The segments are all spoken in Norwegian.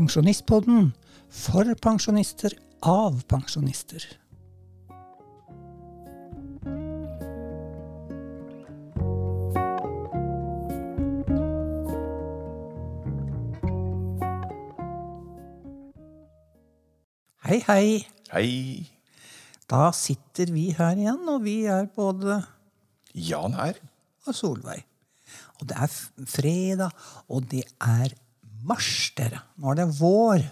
Pensjonistpodden for pensjonister av pensjonister. Hei, hei. Hei. Da sitter vi her igjen, og vi er både Jan her. og Solveig. Og det er fredag, og det er mars, dere. Nå er det vår.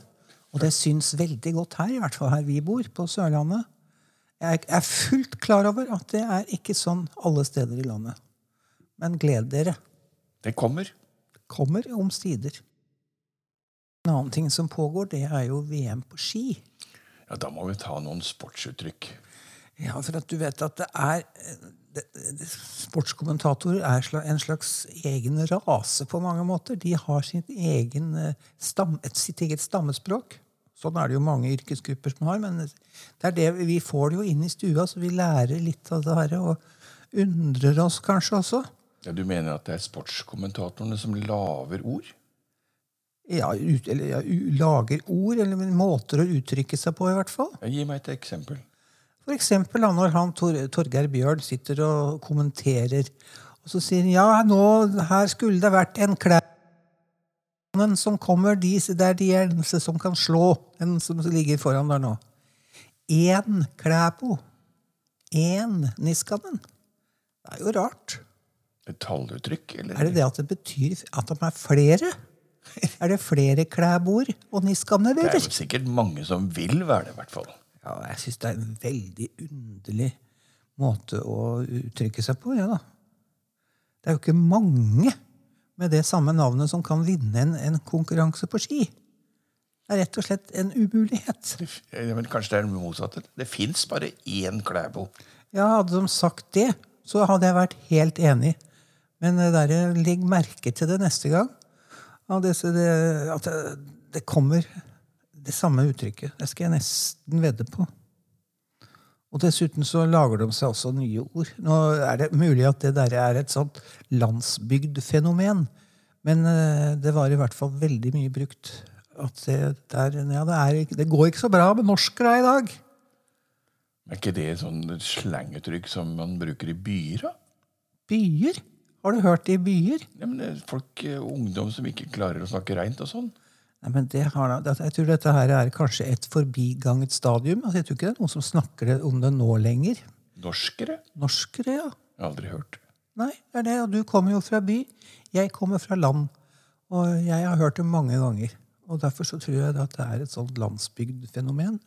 Og det syns veldig godt her, i hvert fall her vi bor, på Sørlandet. Jeg er fullt klar over at det er ikke sånn alle steder i landet. Men gled dere. Det kommer. Det Kommer omsider. En annen ting som pågår, det er jo VM på ski. Ja, Da må vi ta noen sportsuttrykk. Ja, for at du vet at det er det, Sportskommentatorer er en slags egen rase på mange måter. De har sitt, egen, eh, stam, sitt eget stammespråk. Sånn er det jo mange yrkesgrupper som har. Men det er det, vi får det jo inn i stua, så vi lærer litt av det her. Og undrer oss kanskje også. Ja, Du mener at det er sportskommentatorene som lager ord? Ja, ut, eller ja, lager ord, eller måter å uttrykke seg på, i hvert fall. Ja, Gi meg et eksempel. Eksempel når han Tor, Torgeir Bjørn sitter og kommenterer, og så sier han ja, nå, her skulle det vært en klænen som kommer, de, det er de eneste som kan slå, den som ligger foran der nå. Én klæbo. Én Niskanen. Det er jo rart. Et talluttrykk? Eller? Er det det at det betyr at de er flere? Er det flere klæboer og niskaner, Det er jo sikkert mange som vil være det, i hvert fall. Ja, jeg syns det er en veldig underlig måte å uttrykke seg på. Ja, da. Det er jo ikke mange med det samme navnet som kan vinne en, en konkurranse på ski. Det er rett og slett en umulighet. Ja, men kanskje det er det motsatte? Det fins bare én Klæbo. Ja, Hadde de sagt det, så hadde jeg vært helt enig. Men legg merke til det neste gang. At det, det, at det, det kommer det samme uttrykket. Det skal jeg nesten vedde på. Og dessuten så lager de seg også nye ord. Nå er det mulig at det der er et sånt landsbygdfenomen. Men eh, det var i hvert fall veldig mye brukt. At det, der, ja, det, er, det går ikke så bra med norskere i dag. Er ikke det sånn slanguttrykk som man bruker i byer? da? Byer? Har du hørt det i byer? Ja, men det er folk, eh, Ungdom som ikke klarer å snakke reint og sånn. Nei, men det har, jeg tror dette her er kanskje et forbiganget stadium. Altså, jeg tror ikke det er noen som snakker om det nå lenger. Norskere? Norskere, ja. Jeg har aldri hørt. Nei, det er det. Og du kommer jo fra by. Jeg kommer fra land. Og jeg har hørt det mange ganger. Og derfor så tror jeg at det er et sånt landsbygdfenomen.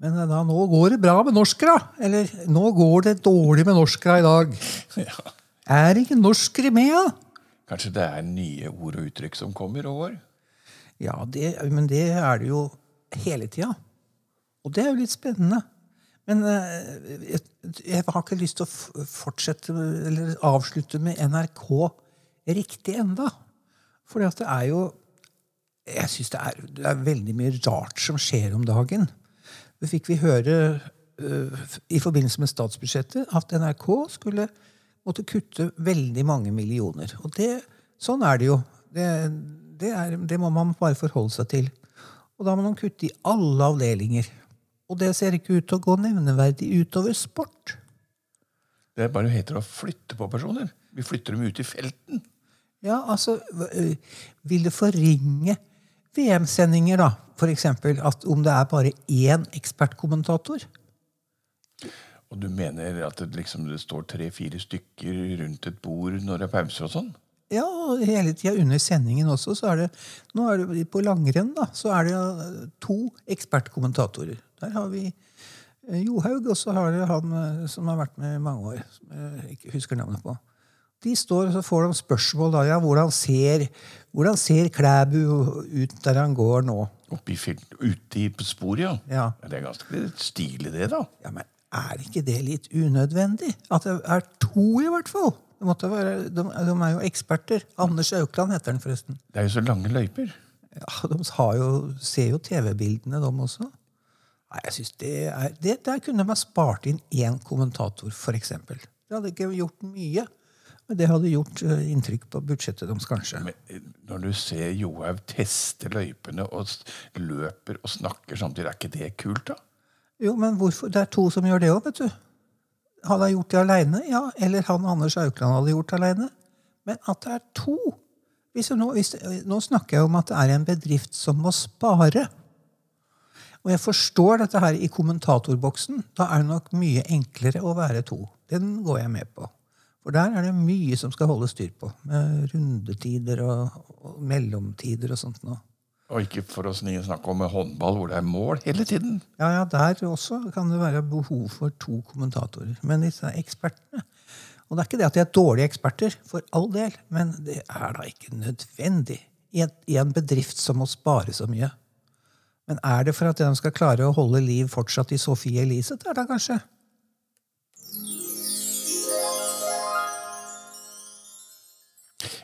Men eh, da, nå går det bra med norskere! Eller nå går det dårlig med norskere i dag. Ja. Er ikke norskere med, da? Kanskje det er nye ord og uttrykk som kommer og går? Ja, det, men det er det jo hele tida. Og det er jo litt spennende. Men eh, jeg, jeg har ikke lyst til å fortsette eller avslutte med NRK riktig enda. For det er jo Jeg syns det, det er veldig mye rart som skjer om dagen. Det fikk vi høre uh, i forbindelse med statsbudsjettet at NRK skulle måtte kutte veldig mange millioner. Og det, sånn er det jo. Det, det, er, det må man bare forholde seg til. Og da må man kutte i alle avdelinger. Og det ser ikke ut til å gå nevneverdig utover sport. Det er bare heter å flytte på personer. Vi flytter dem ut i felten. Ja, altså øh, Vil det forringe VM-sendinger, da? For eksempel at om det er bare én ekspertkommentator? Og du mener at det, liksom, det står tre-fire stykker rundt et bord når det er pauser og sånn? Ja, og hele tida under sendingen også, så er det Nå er det på langrenn, da, så er det øh, to ekspertkommentatorer. Der har vi øh, Johaug, og så har det han øh, som har vært med i mange år, som jeg ikke husker navnet på. De står og så får de spørsmål da, ja, hvordan ser, hvordan ser Klæbu ut der han går nå? Oppe i felt, ute i på sporet, ja. Ja. Det er ganske stilig, det, da. Ja, men er ikke det litt unødvendig? At det er to, i hvert fall. Være, de, de er jo eksperter. Anders Aukland heter han forresten. Det er jo så lange løyper. Ja, De har jo, ser jo TV-bildene, de også. Nei, jeg synes det er, det, Der kunne man spart inn én kommentator, f.eks. Det hadde ikke gjort mye. Men det hadde gjort eh, inntrykk på budsjettet deres, kanskje. Men eh, når du ser Johaug teste løypene og løper og snakker samtidig, er ikke det kult, da? Jo, men hvorfor? Det er to som gjør det òg, vet du. Han jeg gjort det aleine, ja. Eller han Anders Aukland hadde gjort det aleine. Men at det er to nå, hvis, nå snakker jeg om at det er en bedrift som må spare. Og jeg forstår dette her i kommentatorboksen. Da er det nok mye enklere å være to. Den går jeg med på. For der er det mye som skal holdes styr på. Med rundetider og, og mellomtider og sånt noe. Og ikke for å nye snakke om håndball, hvor det er mål hele tiden. Ja, ja, der også kan det være behov for to kommentatorer. Men disse ekspertene Og det er ikke det at de er dårlige eksperter, for all del, men det er da ikke nødvendig i en, i en bedrift som må spare så mye. Men er det for at de skal klare å holde liv fortsatt i Sofie Elise? Det er da kanskje.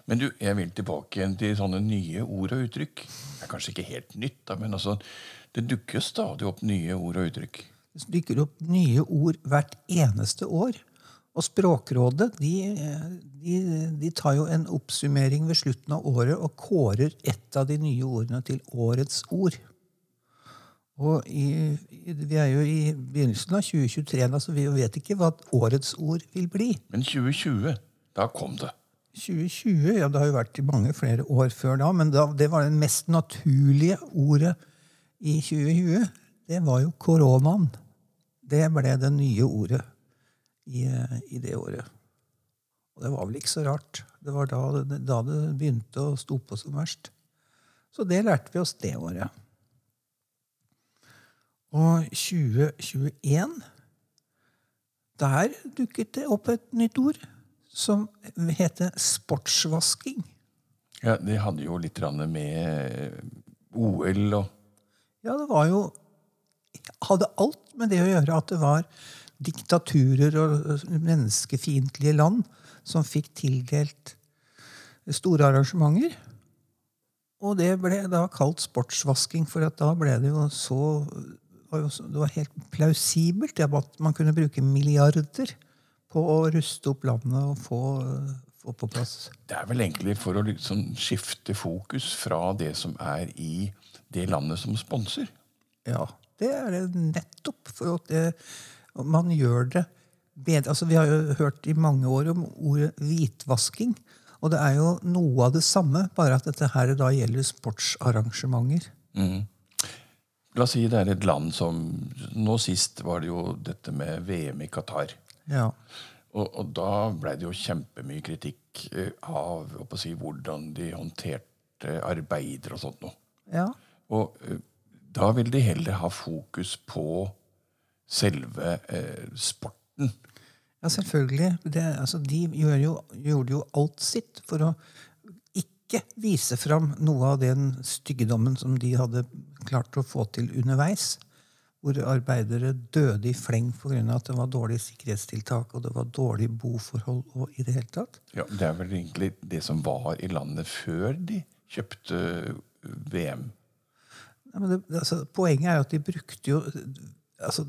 Men du, jeg vil tilbake igjen til sånne nye ord og uttrykk. Det er kanskje ikke helt nytt, da, men altså, det dukker stadig opp nye ord og uttrykk. Det dukker opp nye ord hvert eneste år. Og Språkrådet de, de, de tar jo en oppsummering ved slutten av året og kårer ett av de nye ordene til årets ord. Og i, vi er jo i begynnelsen av 2023, så altså vi vet ikke hva årets ord vil bli. Men 2020, da kom det. 2020, ja det har jo vært i mange flere år før da, men da, det var det mest naturlige ordet i 2020. Det var jo koronaen. Det ble det nye ordet i, i det året. Og det var vel ikke så rart. Det var da, da det begynte å stå på som verst. Så det lærte vi oss det året. Og 2021 Der dukket det opp et nytt ord som heter sportsvasking. Ja, Det hadde jo litt med OL og Ja, det var jo Hadde alt med det å gjøre at det var diktaturer og menneskefiendtlige land som fikk tildelt store arrangementer. Og det ble da kalt sportsvasking, for da ble det jo så- Det var helt plausibelt at man kunne bruke milliarder på å ruste opp landet og få, få på plass Det er vel egentlig for å liksom skifte fokus fra det som er i det landet som sponser. Ja, det er det nettopp. For at det, man gjør det bedre. Altså, vi har jo hørt i mange år om ordet hvitvasking. Og det er jo noe av det samme, bare at dette her da gjelder sportsarrangementer. La oss si det er et land som Nå sist var det jo dette med VM i Qatar. Ja. Og, og da ble det jo kjempemye kritikk eh, av si, hvordan de håndterte arbeidere og sånt noe. ja. Og eh, da vil de heller ha fokus på selve eh, sporten. Ja, selvfølgelig. Det, altså, de gjør jo, gjorde jo alt sitt for å ikke vise fram noe av den styggedommen som de hadde klart å få til underveis. Hvor arbeidere døde i fleng pga. at det var dårlige sikkerhetstiltak og det var dårlige boforhold. og i det hele tatt. Ja, Det er vel egentlig det som var i landet før de kjøpte eh, VM. Ja, men det, altså, poenget er jo at de brukte jo altså,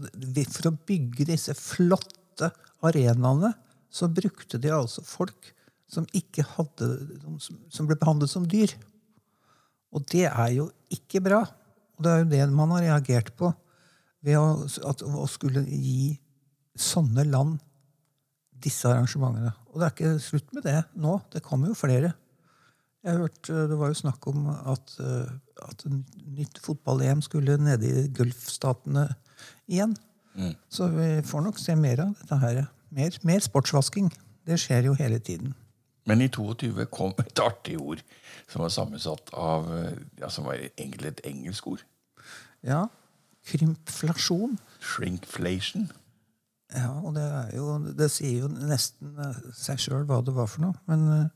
For å bygge disse flotte arenaene, så brukte de altså folk som ikke hadde som, som ble behandlet som dyr. Og det er jo ikke bra. Og det er jo det man har reagert på ved å, at, å skulle gi sånne land disse arrangementene. Og det er ikke slutt med det nå. Det kommer jo flere. Jeg har hørt, eh, Det var jo snakk om at, eh, at nytt fotball-EM skulle nede i Gulfstatene igjen. Så vi får nok se mer av dette her. Mer, mer sportsvasking. Det skjer jo hele tiden. Men i 22 kom et artig ord som var sammensatt av eh, ja, Som var egentlig et engelsk ord. Ja. Krympflasjon. Shrinkflation. Ja, og det er jo Det sier jo nesten eh, seg sjøl hva det var for noe. Men eh,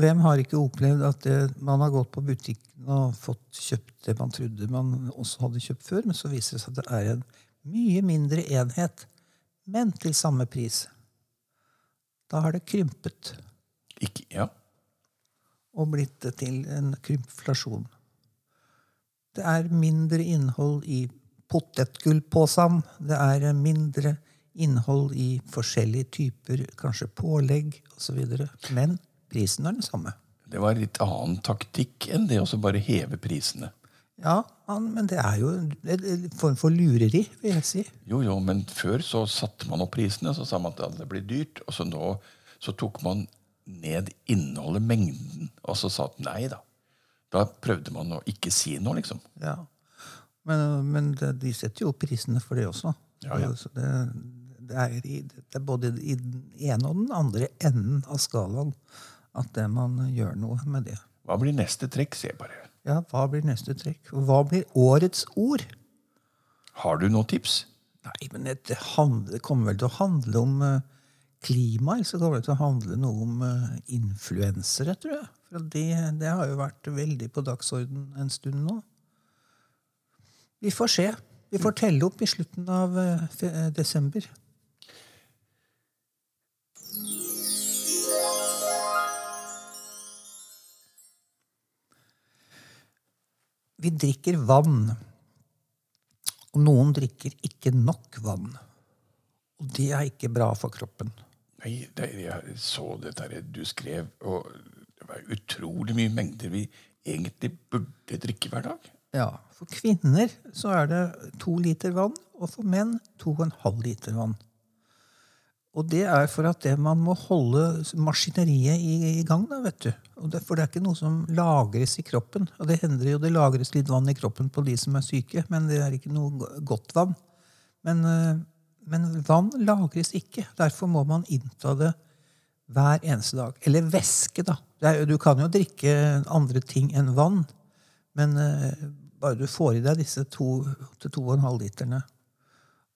hvem har ikke opplevd at det, man har gått på butikken og fått kjøpt det man trodde man også hadde kjøpt før, men så viser det seg at det er en mye mindre enhet, men til samme pris. Da har det krympet Ikke, ja. og blitt til en krympflasjon. Det er mindre innhold i potetgullpåsen. Det er mindre innhold i forskjellige typer, kanskje pålegg osv. Men prisen er den samme. Det var litt annen taktikk enn det å bare heve prisene. Ja, men det er jo en en form for lureri, vil jeg si. Jo, jo, men før så satte man opp prisene, så sa man at det blir dyrt. Og så nå så tok man ned innholdet, mengden, og så sa at nei da. Da prøvde man å ikke si noe, liksom. Ja. Men, men det, de setter jo opp prisene for det også. Ja, ja. Så det, det, er i, det er både i den ene og den andre enden av skalaen at det man gjør noe med det. Hva blir neste trekk? Se bare. Ja, Hva blir neste trekk? Og Hva blir årets ord? Har du noen tips? Nei, men det, handler, kommer vel til å handle om eh, klima, eller så kommer det til å handle noe om uh, influensere, tror jeg. For det, det har jo vært veldig på dagsorden en stund nå. Vi får se. Vi får telle opp i slutten av eh, desember. Vi drikker vann. Og noen drikker ikke nok vann. Og det er ikke bra for kroppen. Nei, det, jeg så det der du skrev, og det var utrolig mye mengder vi egentlig burde drikke hver dag. Ja, For kvinner så er det to liter vann, og for menn to og en halv liter vann. Og det er for at det man må holde maskineriet i, i gang. Da, vet du. Det, for det er ikke noe som lagres i kroppen. Og det hender jo det lagres litt vann i kroppen på de som er syke, men det er ikke noe godt vann. Men, eh, men vann lagres ikke. Derfor må man innta det hver eneste dag. Eller væske, da. Er, du kan jo drikke andre ting enn vann, men eh, bare du får i deg disse to til to og en halv literne.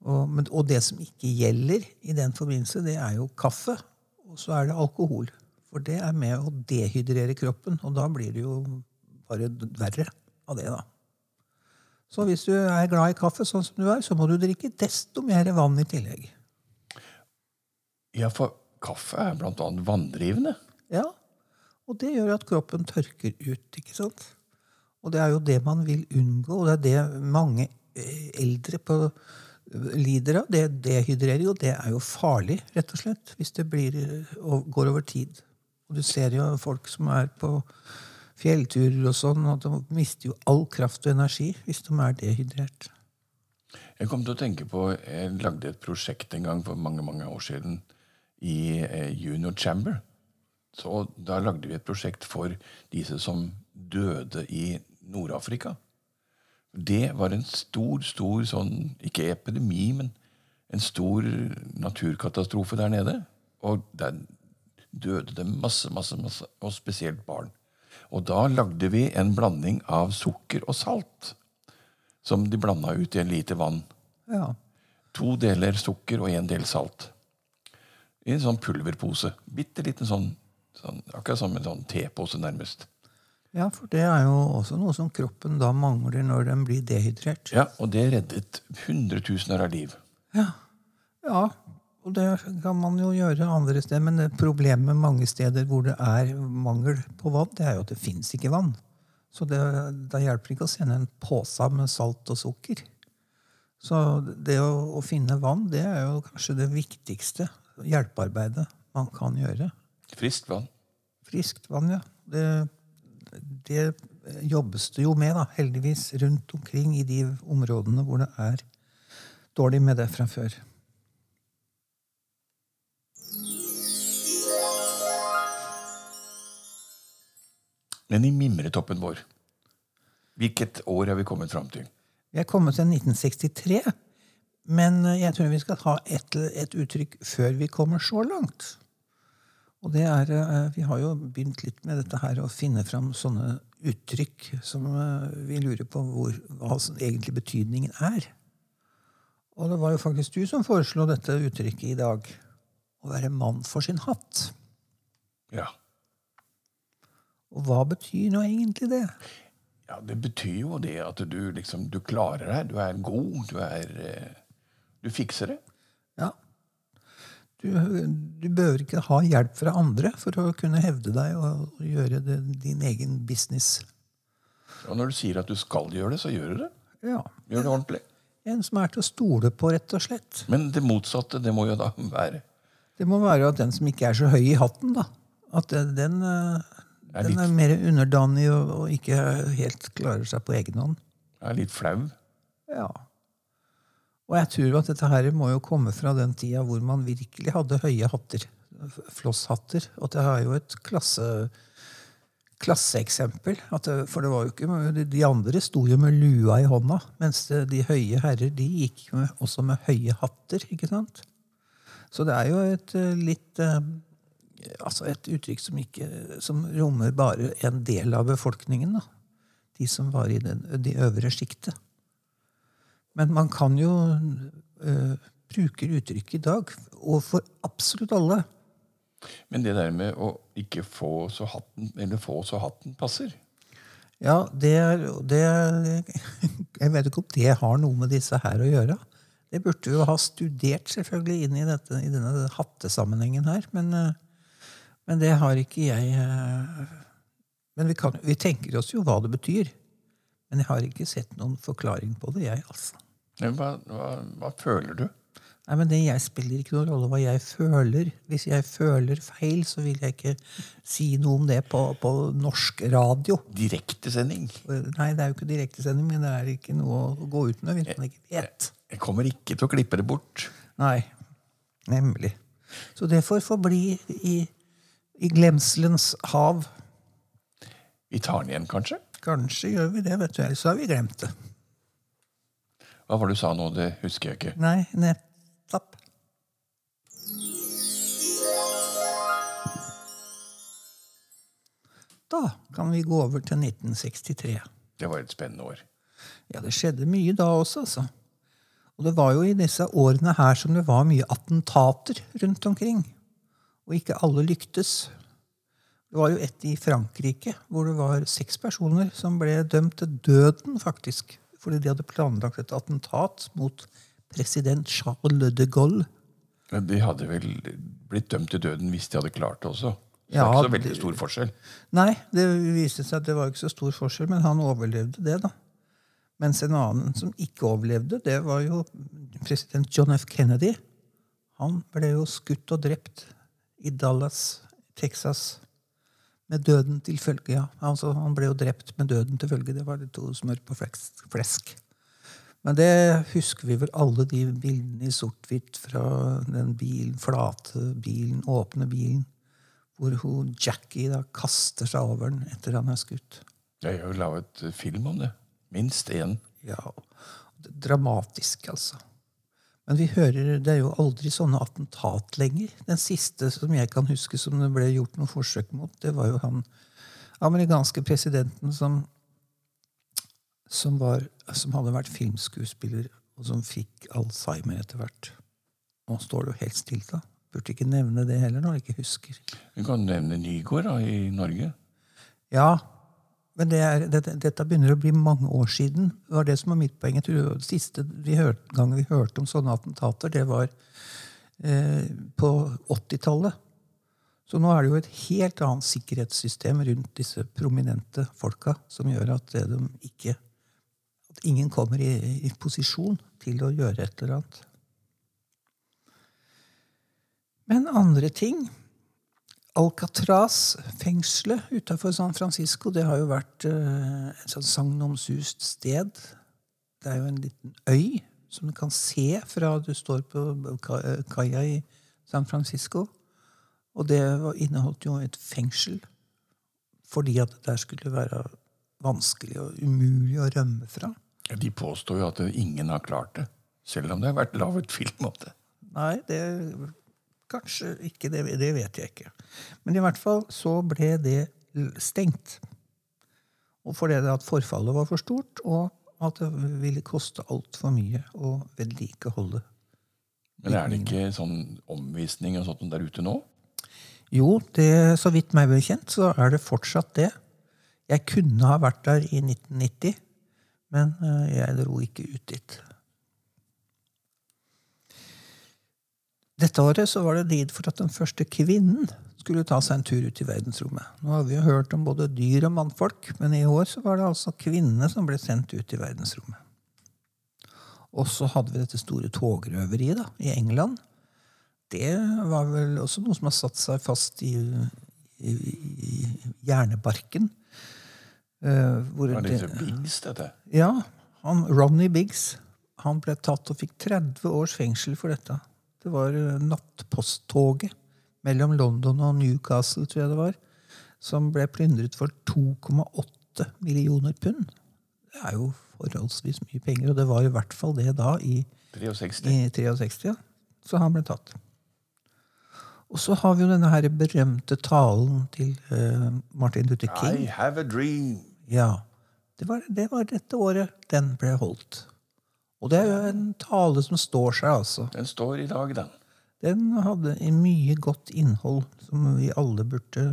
Og, men, og det som ikke gjelder i den forbindelse, det er jo kaffe. Og så er det alkohol. For det er med å dehydrere kroppen, og da blir det jo bare verre av det, da. Så hvis du er glad i kaffe, sånn som du er, så må du drikke desto mer vann i tillegg. Ja, for kaffe er blant annet vanndrivende. Ja, og det gjør at kroppen tørker ut, ikke sant? Og det er jo det man vil unngå, og det er det mange eh, eldre på, lider av. Det dehydrerer og det er jo farlig, rett og slett, hvis det blir, eh, går over tid. Og du ser jo folk som er på fjellturer og sånn, og de mister jo all kraft og energi hvis de er dehydrert. Jeg kom til å tenke på, jeg lagde et prosjekt en gang for mange mange år siden i eh, Junior Chamber. Så da lagde vi et prosjekt for disse som døde i Nord-Afrika. Det var en stor, stor sånn, ikke epidemi, men en stor naturkatastrofe der nede. Og der døde det masse, masse, masse, og spesielt barn. Og da lagde vi en blanding av sukker og salt som de blanda ut i en liter vann. Ja. To deler sukker og en del salt. I en sånn pulverpose. Bitte liten sånn, sånn Akkurat som en sånn tepose, nærmest. Ja, for det er jo også noe som kroppen da mangler når den blir dehydrert. Ja, Og det reddet hundretusener av liv. Ja. ja, og det kan man jo gjøre andre steder. Men det problemet mange steder hvor det er mangel på vann, det er jo at det fins ikke vann. Så det, da hjelper det ikke å sende en pose med salt og sukker. Så det å, å finne vann, det er jo kanskje det viktigste hjelpearbeidet man kan gjøre. Friskt vann. Friskt vann, ja. Det, det jobbes det jo med, da, heldigvis, rundt omkring i de områdene hvor det er dårlig med det fra før. Men i mimretoppen vår Hvilket år er vi kommet fram til? Vi er kommet til 1963, men jeg tror vi skal ha et, et uttrykk før vi kommer så langt. Og det er, eh, Vi har jo begynt litt med dette her å finne fram sånne uttrykk som eh, vi lurer på hvor, hva som egentlig betydningen er. Og det var jo faktisk du som foreslo dette uttrykket i dag. Å være mann for sin hatt. Ja. Og hva betyr nå egentlig det? ja, Det betyr jo det at du liksom Du klarer deg. Du er god. Du er eh, Du fikser det. Ja. Du, du behøver ikke ha hjelp fra andre for å kunne hevde deg og, gjøre det, din egen business. Og når du sier at du skal gjøre det, så gjør du det. Ja. Gjør det ordentlig. En som er til å stole på, rett og slett. Men det motsatte, det må jo da være Det må være at den som ikke er så høy i hatten, da. At den, den, eh, Er den er mer underdanig og, og ikke helt klarer seg på egen hånd. er litt flau. Ja. Og jeg tror at dette her må jo komme fra den tida hvor man virkelig hadde høye hatter. Flosshatter. Og det er jo et klasse, klasseeksempel. Det, for det var jo ikke, de- andre sto jo med lua i hånda, mens de høye herrer de gikk med, også med høye hatter. ikke sant? Så det er jo et eh, litt eh, Altså et uttrykk som ikke som rommer bare en del av befolkningen. da. De som var i den, de øvre sjiktet. Men man kan jo øh, bruke uttrykket i dag overfor absolutt alle. Men det der med å ikke få så hatten, eller få så hatten passer Ja, det er, det er Jeg vet ikke om det har noe med disse her å gjøre. Det burde jo ha studert selvfølgelig inn i, dette, i denne hattesammenhengen her. Men, øh, men det har ikke jeg øh, Men vi, kan, vi tenker oss jo hva det betyr. Men jeg har ikke sett noen forklaring på det, jeg, altså. Men Hva, hva, hva føler du? Nei, men det jeg spiller ikke noen rolle hva jeg føler. Hvis jeg føler feil, så vil jeg ikke si noe om det på, på norsk radio. Direktesending. Nei, det er jo ikke direktesending, men det er ikke noe å gå ut med hvis man ikke vet. Jeg kommer ikke til å klippe det bort. Nei, nemlig. Så det får forbli i, i glemselens hav. Vi tar den igjen, kanskje? Kanskje gjør vi det, vet du. Ellers har vi glemt det. Hva var det du sa nå? Det husker jeg ikke. Nei, nettopp. Da kan vi gå over til 1963. Det var et spennende år. Ja, det skjedde mye da også, altså. Og det var jo i disse årene her som det var mye attentater rundt omkring. Og ikke alle lyktes. Det var jo et i Frankrike hvor det var seks personer som ble dømt til døden, faktisk. Fordi de hadde planlagt et attentat mot president Charles de Gaulle. Men de hadde vel blitt dømt til døden hvis de hadde klart det også. Så Ja, det er ikke så veldig stor forskjell. Nei, det viste seg at det var ikke så stor forskjell, men han overlevde det, da. Mens en annen som ikke overlevde, det var jo president John F. Kennedy. Han ble jo skutt og drept i Dallas, Texas, med døden til følge. Ja. Altså, han ble jo drept med døden til følge. Det var det to smør på flesk-. Men det husker vi vel alle de bildene i sort-hvitt fra den bilen, flate bilen, åpne bilen, hvor hun Jackie da kaster seg over den etter han er skutt. Jeg har jo laget film om det. Minst én. Ja, Dramatisk, altså. Men vi hører, det er jo aldri sånne attentat lenger. Den siste som jeg kan huske som det ble gjort noen forsøk mot, det var jo han amerikanske presidenten som, som, var, som hadde vært filmskuespiller, og som fikk Alzheimer etter hvert. Nå står det jo helt stille. da. Burde ikke nevne det heller når jeg ikke husker. Du kan nevne Nygård da, i Norge. Ja, men det er, dette, dette begynner å bli mange år siden. Det var det som var mitt poeng. Jeg tror det Siste vi hørte, gang vi hørte om sånne attentater, det var eh, på 80-tallet. Så nå er det jo et helt annet sikkerhetssystem rundt disse prominente folka som gjør at, det de ikke, at ingen kommer i, i posisjon til å gjøre et eller annet. Men andre ting Alcatraz-fengselet utafor San Francisco det har jo vært eh, et sånt sagnomsust sted. Det er jo en liten øy som du kan se fra du står på ka- kaia i San Francisco. Og det var, inneholdt jo et fengsel fordi at det der skulle være vanskelig og umulig å rømme fra. Ja, De påstår jo at ingen har klart det. Selv om det har vært laget film om det. Nei, det Kanskje ikke, det, det vet jeg ikke. Men i hvert fall så ble det stengt. Og fordi det at forfallet var for stort, og at det ville koste altfor mye å vedlikeholde. Men er det ikke sånn omvisning og sånt der ute nå? Jo, det, så vidt meg bekjent, så er det fortsatt det. Jeg kunne ha vært der i 1990, men eh, jeg dro ikke ut dit. Dette året så var det lid for at den første kvinnen skulle ta seg en tur ut i verdensrommet. Nå har vi jo hørt om både dyr og mannfolk, men i år så var det altså kvinnene som ble sendt ut i verdensrommet. Og så hadde vi dette store togrøveriet da, i England. Det var vel også noe som har satt seg fast i, i, i hjernebarken. Uh, hvor Var det det- Biggs, dette? ja, han, Ronny Biggs han ble tatt og fikk 30 års fengsel for dette. Det var eh, nattposttoget mellom London og Newcastle, tror jeg det var, som ble plyndret for 2,8 millioner pund. Det er jo forholdsvis mye penger, og det var i hvert fall det da, i, 63. i 63. Ja. Så han ble tatt. Og så har vi jo denne her berømte talen til uh, Martin Luther King. I have a dream. Ja. Det var, det var dette året den ble holdt. Og det er jo en tale som står seg, altså. Den står i dag, den. Den hadde mye godt innhold som vi alle burde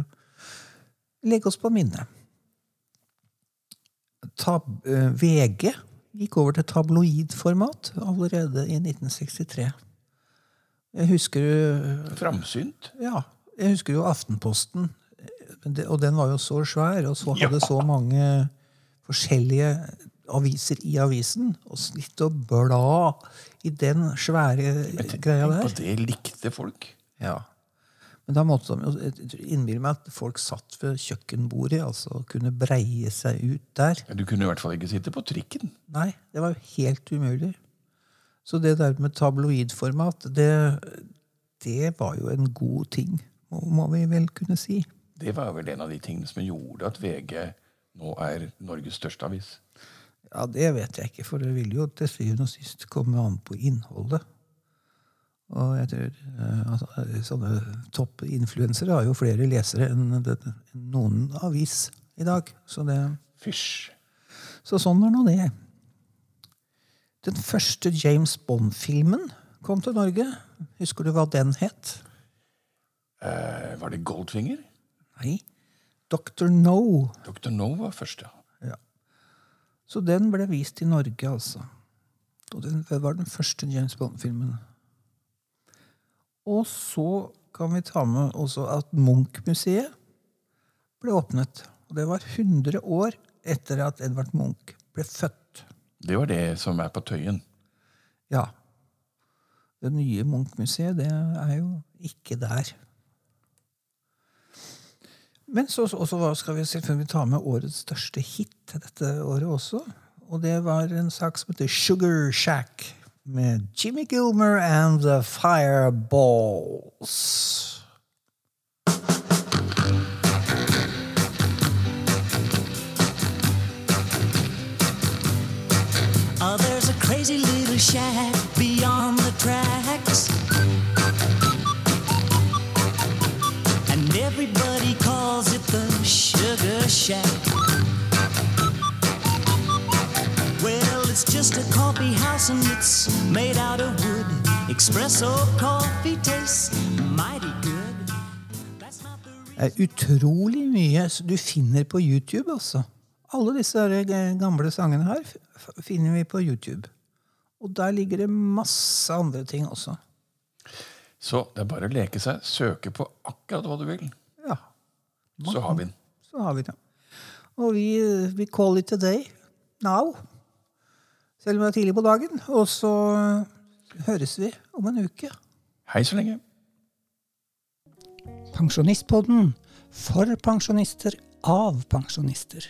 legge oss på minnet. Tab eh, VG gikk over til tabloidformat allerede i 1963. Jeg husker jo... Framsynt. ja, jeg husker jo Aftenposten, og den var jo så svær, og så hadde Ja. så mange forskjellige aviser i avisen, og sitte og bla i den svære greia Tenk på det likte folk. Ja. Men da måtte de innbille meg at folk satt ved kjøkkenbordet altså, kunne breie seg ut der. Ja, Du kunne i hvert fall ikke sitte på trikken. Nei, det var jo helt umulig. Så det der med tabloidformat, det, det var jo en god ting, må, må vi vel kunne si. Det var vel en av de tingene som gjorde at VG nå er Norges største avis. Ja, Det vet jeg ikke, for det vil jo til syvende og sist komme an på innholdet. Og jeg tror eh, altså, Sånne toppinfluensere har jo flere lesere enn, noen avis i dag. Så, det, Fysj. så sånn er nå det. Den første James Bond-filmen kom til Norge. Husker du hva den het? Eh, var det Goldfinger? Nei. Dr. No. Dr. No var først, ja. Så den ble vist i Norge, altså. Og den var den første James Bond-filmen. Og så kan vi ta med også at Munch-museet ble åpnet. Og det var 100 år etter at Edvard Munch ble født. Det var det som er på Tøyen. Ja. Det nye Munch-museet, det er jo ikke der. Men så, så skal vi selvfølgelig ta med årets største hit dette året også. Og det var en sak som heter Sugar Shack med Jimmy Gilmer and The Fireballs. Oh, there's a crazy little shack beyond the tracks. And everybody Shack. Well, it's just a coffee house and it's made out of wood. Espresso coffee tastes mighty good. That's not the reason. Det er utrolig mye du finner på YouTube, altså. Alle disse gamle sangene her finner vi på YouTube. Og der ligger det masse andre ting også. Så det er bare å leke seg, søke på akkurat hva du vil. Ja, Så har vi den. så har vi det. Og vi, vi call it a day now. Selv om det er tidlig på dagen. Og så høres vi om en uke. Hei så lenge. Pensjonistpodden for pensjonister av pensjonister.